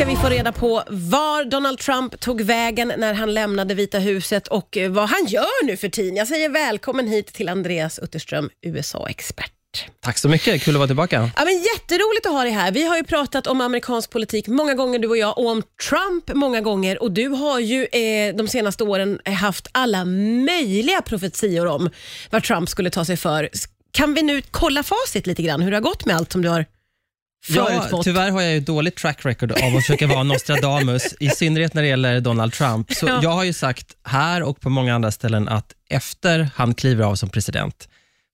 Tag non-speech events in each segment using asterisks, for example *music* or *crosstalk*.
ska vi få reda på var Donald Trump tog vägen när han lämnade Vita huset och eh, vad han gör nu för tiden. Jag säger välkommen hit till Andreas Utterström, USA-expert. Tack så mycket, kul att vara tillbaka. Ja, men jätteroligt att ha dig här. Vi har ju pratat om amerikansk politik många gånger du och jag och om Trump många gånger och du har ju eh, de senaste åren haft alla möjliga profetior om vad Trump skulle ta sig för. Kan vi nu kolla facit lite grann, hur det har gått med allt som du har Ja, tyvärr har jag ju dåligt track record av att försöka vara Nostradamus, i synnerhet när det gäller Donald Trump. Så Ja. Jag har ju sagt här och på många andra ställen att efter han kliver av som president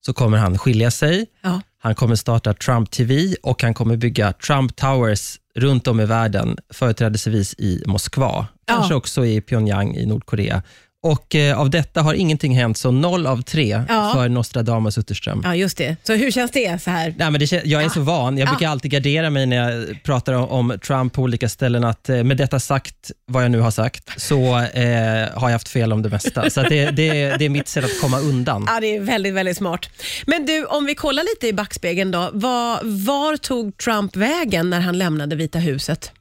så kommer han skilja sig, Ja. han kommer starta Trump TV och han kommer bygga Trump Towers runt om i världen, företrädesvis i Moskva, kanske också i Pyongyang i Nordkorea. Och eh, av detta har ingenting hänt, så noll av tre Ja. för Nostradamus Utterström. ja, just det. Så hur känns det så här? Nej, men det, kän- jag är så van. Jag Ja. brukar alltid gardera mig när jag pratar om, om Trump på olika ställen, att eh, med detta sagt, vad jag nu har sagt, så eh, har jag haft fel om det mesta. Så att det, det, det är mitt sätt att komma undan. Ja, det är väldigt, väldigt smart. Men du, om vi kollar lite i backspegeln då. Var, var tog Trump vägen när han lämnade Vita huset?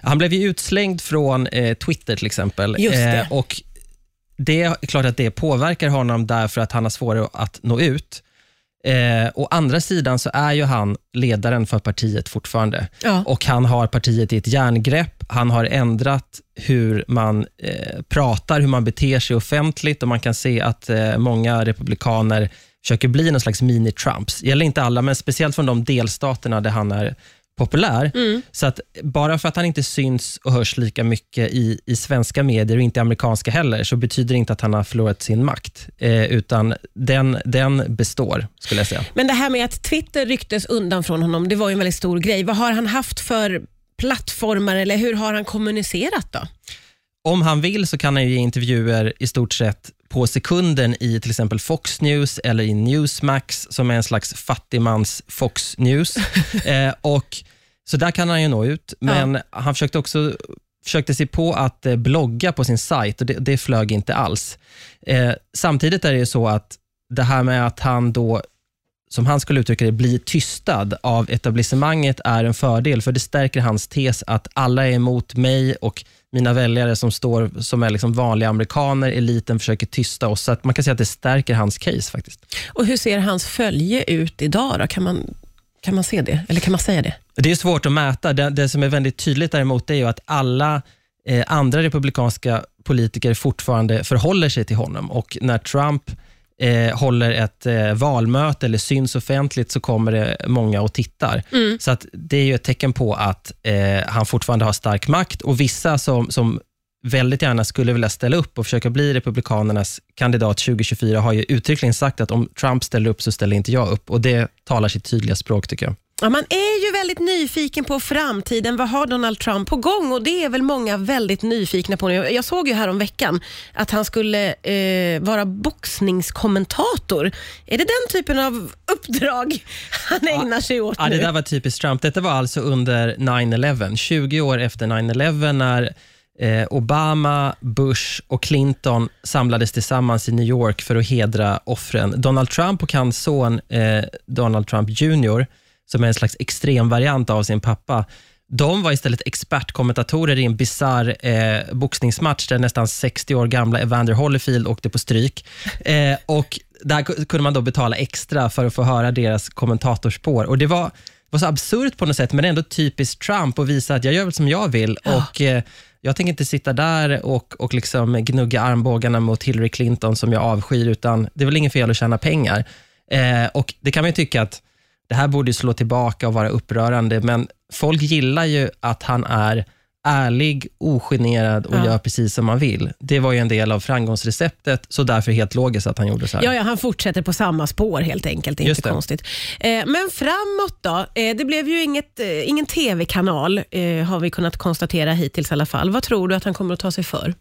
Han blev ju utslängd från eh, Twitter till exempel. Just det. Eh, och det är klart att det påverkar honom därför att han har svårare att nå ut. Eh, å andra sidan så är ju han ledaren för partiet fortfarande. Ja. Och Han har partiet i ett järngrepp. Han har ändrat hur man eh, pratar, hur man beter sig offentligt och man kan se att eh, många republikaner försöker bli någon slags mini-Trumps. Gäller inte alla, men speciellt från de delstaterna där han är populär. Mm. Så att bara för att han inte syns och hörs lika mycket i, i svenska medier och inte amerikanska heller, så betyder det inte att han har förlorat sin makt, eh, utan den, den består, skulle jag säga. Men det här med att Twitter rycktes undan från honom, det var ju en väldigt stor grej. Vad har han haft för plattformar eller hur har han kommunicerat då? Om han vill så kan han ju ge intervjuer i stort sett på sekunden i till exempel Fox News eller i Newsmax, som är en slags fattigmans Fox News. *laughs* eh, och, så där kan han ju nå ut, men han försökte också försökte sig på att eh, blogga på sin sajt och det, det flög inte alls. Eh, samtidigt är det ju så att det här med att han då som han skulle uttrycka det, blir tystad av etablissemanget är en fördel, för det stärker hans tes att alla är emot mig och mina väljare som står som är liksom vanliga amerikaner, eliten försöker tysta oss. Så att man kan säga att det stärker hans case faktiskt. Och hur ser hans följe ut idag då? Kan man, kan man se det? Eller kan man säga det? Det är svårt att mäta. Det, det som är väldigt tydligt däremot är ju att alla eh, andra republikanska politiker fortfarande förhåller sig till honom och när Trump eh, håller ett eh, valmöte eller syns offentligt så kommer det många och tittar. Så att det är ju ett tecken på att eh, han fortfarande har stark makt och vissa som, som väldigt gärna skulle vilja ställa upp och försöka bli Republikanernas kandidat 2024 har ju uttryckligen sagt att om Trump ställer upp så ställer inte jag upp och det talar sitt tydliga språk tycker jag. Ja, man är ju väldigt nyfiken på framtiden. Vad har Donald Trump på gång? Och Det är väl många väldigt nyfikna på. nu. Jag såg ju här om veckan att han skulle eh, vara boxningskommentator. Är det den typen av uppdrag *laughs* han ägnar sig åt Ja, nu? det där var typiskt Trump. Detta var alltså under 9-11, 20 år efter 9-11 när eh, Obama, Bush och Clinton samlades tillsammans i New York för att hedra offren. Donald Trump och hans son eh, Donald Trump Jr, som är en slags extremvariant av sin pappa, de var istället expertkommentatorer i en bizarr eh, boxningsmatch där nästan 60 år gamla Evander Holyfield åkte på stryk. Eh, och där ku- kunde man då betala extra för att få höra deras kommentatorspår. Och Det var, var så absurt på något sätt, men ändå typiskt Trump att visa att jag gör väl som jag vill. Och eh, Jag tänker inte sitta där och, och liksom gnugga armbågarna mot Hillary Clinton som jag avskyr, utan det är väl inget fel att tjäna pengar. Eh, och Det kan man ju tycka att det här borde slå tillbaka och vara upprörande, men folk gillar ju att han är ärlig, ogenerad och Ja. gör precis som man vill. Det var ju en del av framgångsreceptet, så därför helt logiskt att han gjorde så här. Ja, ja, han fortsätter på samma spår helt enkelt. Det är inte konstigt. Eh, men framåt då? Eh, det blev ju inget, eh, ingen tv-kanal, har vi kunnat konstatera hittills i alla fall. Vad tror du att han kommer att ta sig för?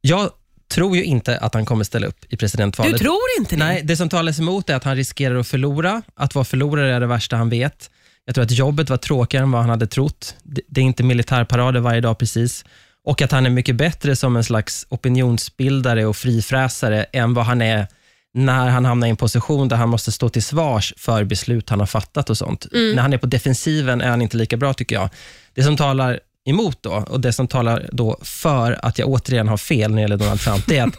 Jag tror ju inte att han kommer ställa upp i presidentvalet. Du tror inte det? Nej, det som talas emot är att han riskerar att förlora. Att vara förlorare är det värsta han vet. Jag tror att jobbet var tråkigare än vad han hade trott. Det är inte militärparader varje dag precis. Och att han är mycket bättre som en slags opinionsbildare och frifräsare än vad han är när han hamnar i en position där han måste stå till svars för beslut han har fattat och sånt. När han är på defensiven är han inte lika bra tycker jag. Det som talar emot då, och det som talar då för att jag återigen har fel när det gäller Donald Trump, det är att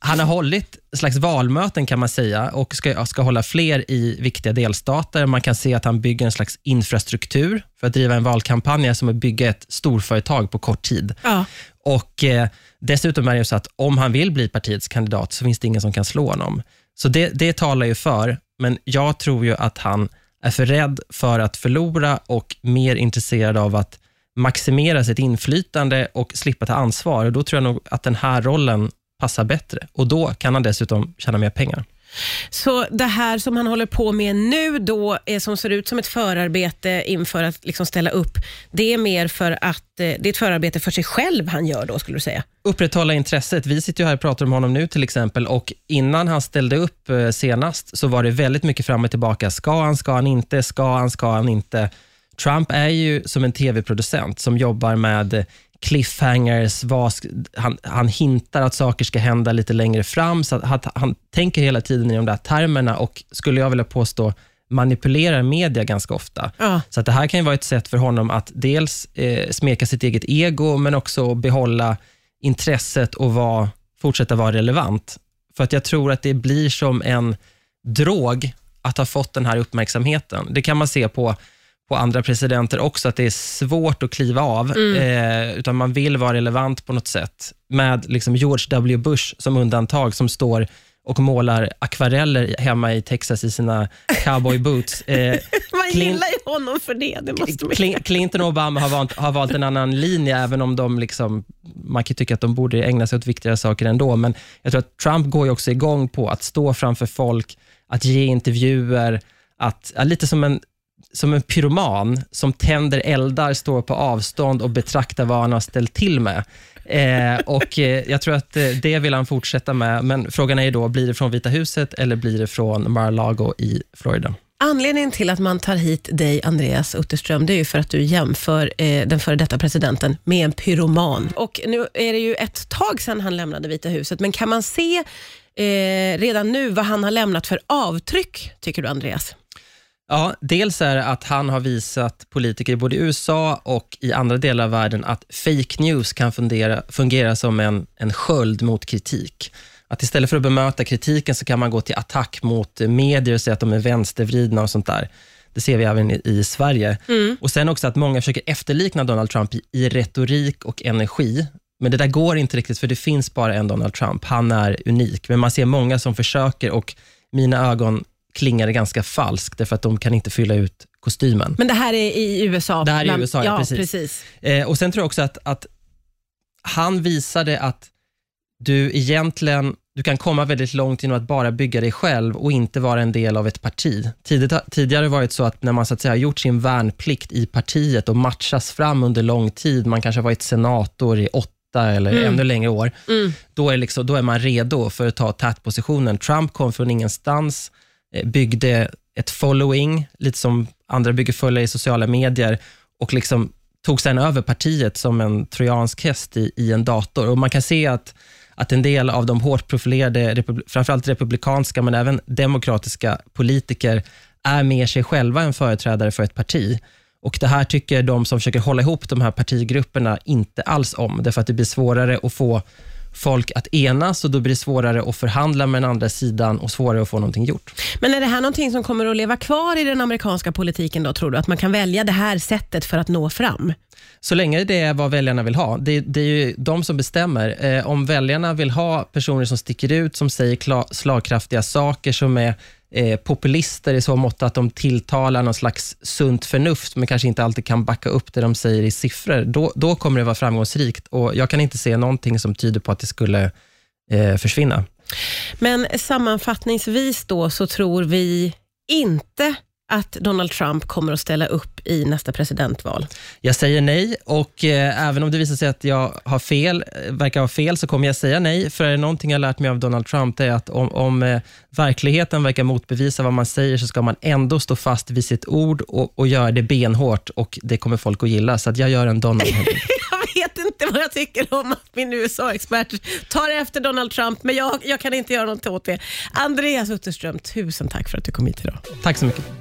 han har hållit slags valmöten kan man säga och ska, ska hålla fler i viktiga delstater. Man kan se att han bygger en slags infrastruktur för att driva en valkampanj som att bygga ett storföretag på kort tid. Ja. Och eh, Dessutom är det så att om han vill bli partiets kandidat så finns det ingen som kan slå honom. Så det, det talar ju för, men jag tror ju att han är för rädd för att förlora och mer intresserad av att maximera sitt inflytande och slippa ta ansvar. Och Då tror jag nog att den här rollen passar bättre och då kan han dessutom tjäna mer pengar. Så det här som han håller på med nu då, är, som ser ut som ett förarbete inför att liksom ställa upp, det är mer för att eh, det är ett förarbete för sig själv han gör då, skulle du säga? Upprätthålla intresset. Vi sitter ju här och pratar om honom nu till exempel och innan han ställde upp eh, senast så var det väldigt mycket fram och tillbaka. Ska han, ska han inte, ska han, ska han inte? Trump är ju som en tv-producent som jobbar med cliffhangers, vad, han, han hintar att saker ska hända lite längre fram, så att, han tänker hela tiden i de där termerna och, skulle jag vilja påstå, manipulerar media ganska ofta. Ja. Så att det här kan ju vara ett sätt för honom att dels eh, smeka sitt eget ego, men också behålla intresset och vara, fortsätta vara relevant. För att jag tror att det blir som en drog att ha fått den här uppmärksamheten. Det kan man se på på andra presidenter också, att det är svårt att kliva av, mm. eh, utan man vill vara relevant på något sätt. Med liksom George W. Bush som undantag, som står och målar akvareller hemma i Texas i sina cowboy boots. *laughs* Eh, man Clint gillar ju honom för det. det måste man. Clinton och Obama har valt, har valt en annan linje, även om de liksom, man kan tycka att de borde ägna sig åt viktigare saker ändå. Men jag tror att Trump går ju också igång på att stå framför folk, att ge intervjuer, att, lite som en som en pyroman som tänder eldar, står på avstånd och betraktar vad han har ställt till med. Eh, och eh, Jag tror att eh, det vill han fortsätta med, men frågan är då, blir det från Vita huset eller blir det från Mar-a-Lago i Florida? Anledningen till att man tar hit dig, Andreas Utterström, det är ju för att du jämför eh, den före detta presidenten med en pyroman. Och Nu är det ju ett tag sedan han lämnade Vita huset, men kan man se eh, redan nu vad han har lämnat för avtryck, tycker du Andreas? Ja, dels är det att han har visat politiker i både USA och i andra delar av världen att fake news kan fundera, fungera som en, en sköld mot kritik. Att istället för att bemöta kritiken så kan man gå till attack mot medier och säga att de är vänstervridna och sånt där. Det ser vi även i, i Sverige. Mm. Och Sen också att många försöker efterlikna Donald Trump i, i retorik och energi. Men det där går inte riktigt, för det finns bara en Donald Trump. Han är unik, men man ser många som försöker och mina ögon klingar det ganska falskt, därför att de kan inte fylla ut kostymen. Men det här är i USA? Det här är i USA, ja, precis. precis. Eh, och Sen tror jag också att, att han visade att du egentligen du kan komma väldigt långt genom att bara bygga dig själv och inte vara en del av ett parti. Tidigt, tidigare har det varit så att när man så att säga, har gjort sin värnplikt i partiet och matchas fram under lång tid, man kanske har varit senator i åtta eller mm. ännu längre år, mm. då, är liksom, då är man redo för att ta tätpositionen. Trump kom från ingenstans, Eh, byggde ett following, lite som andra bygger följare i sociala medier och liksom tog sen över partiet som en trojansk häst i, i en dator. Och Man kan se att, att en del av de hårt profilerade, framförallt republikanska, men även demokratiska politiker är mer sig själva än företrädare för ett parti. Och Det här tycker de som försöker hålla ihop de här partigrupperna inte alls om, därför att det blir svårare att få folk att enas och då blir det svårare att förhandla med den andra sidan och svårare att få någonting gjort. Men är det här någonting som kommer att leva kvar i den amerikanska politiken då, tror du? Att man kan välja det här sättet för att nå fram? Så länge det är vad väljarna vill ha. Det, det är ju de som bestämmer. Eh, om väljarna vill ha personer som sticker ut, som säger slagkraftiga saker, som är eh, populister i så mått att de tilltalar någon slags sunt förnuft, men kanske inte alltid kan backa upp det de säger i siffror, då, då kommer det vara framgångsrikt. Och Jag kan inte se någonting som tyder på att det skulle eh, försvinna. Men sammanfattningsvis då, så tror vi inte att Donald Trump kommer att ställa upp i nästa presidentval? Jag säger nej och eh, även om det visar sig att jag har fel, eh, verkar ha fel, så kommer jag säga nej. För är det någonting jag lärt mig av Donald Trump, det är att om, om eh, verkligheten verkar motbevisa vad man säger, så ska man ändå stå fast vid sitt ord och, och göra det benhårt och det kommer folk att gilla. Så att jag gör en Donald. *laughs* jag vet inte vad jag tycker om att min USA-expert tar efter Donald Trump, men jag, jag kan inte göra något åt det. Andreas Utterström, tusen tack för att du kom hit idag. Tack så mycket.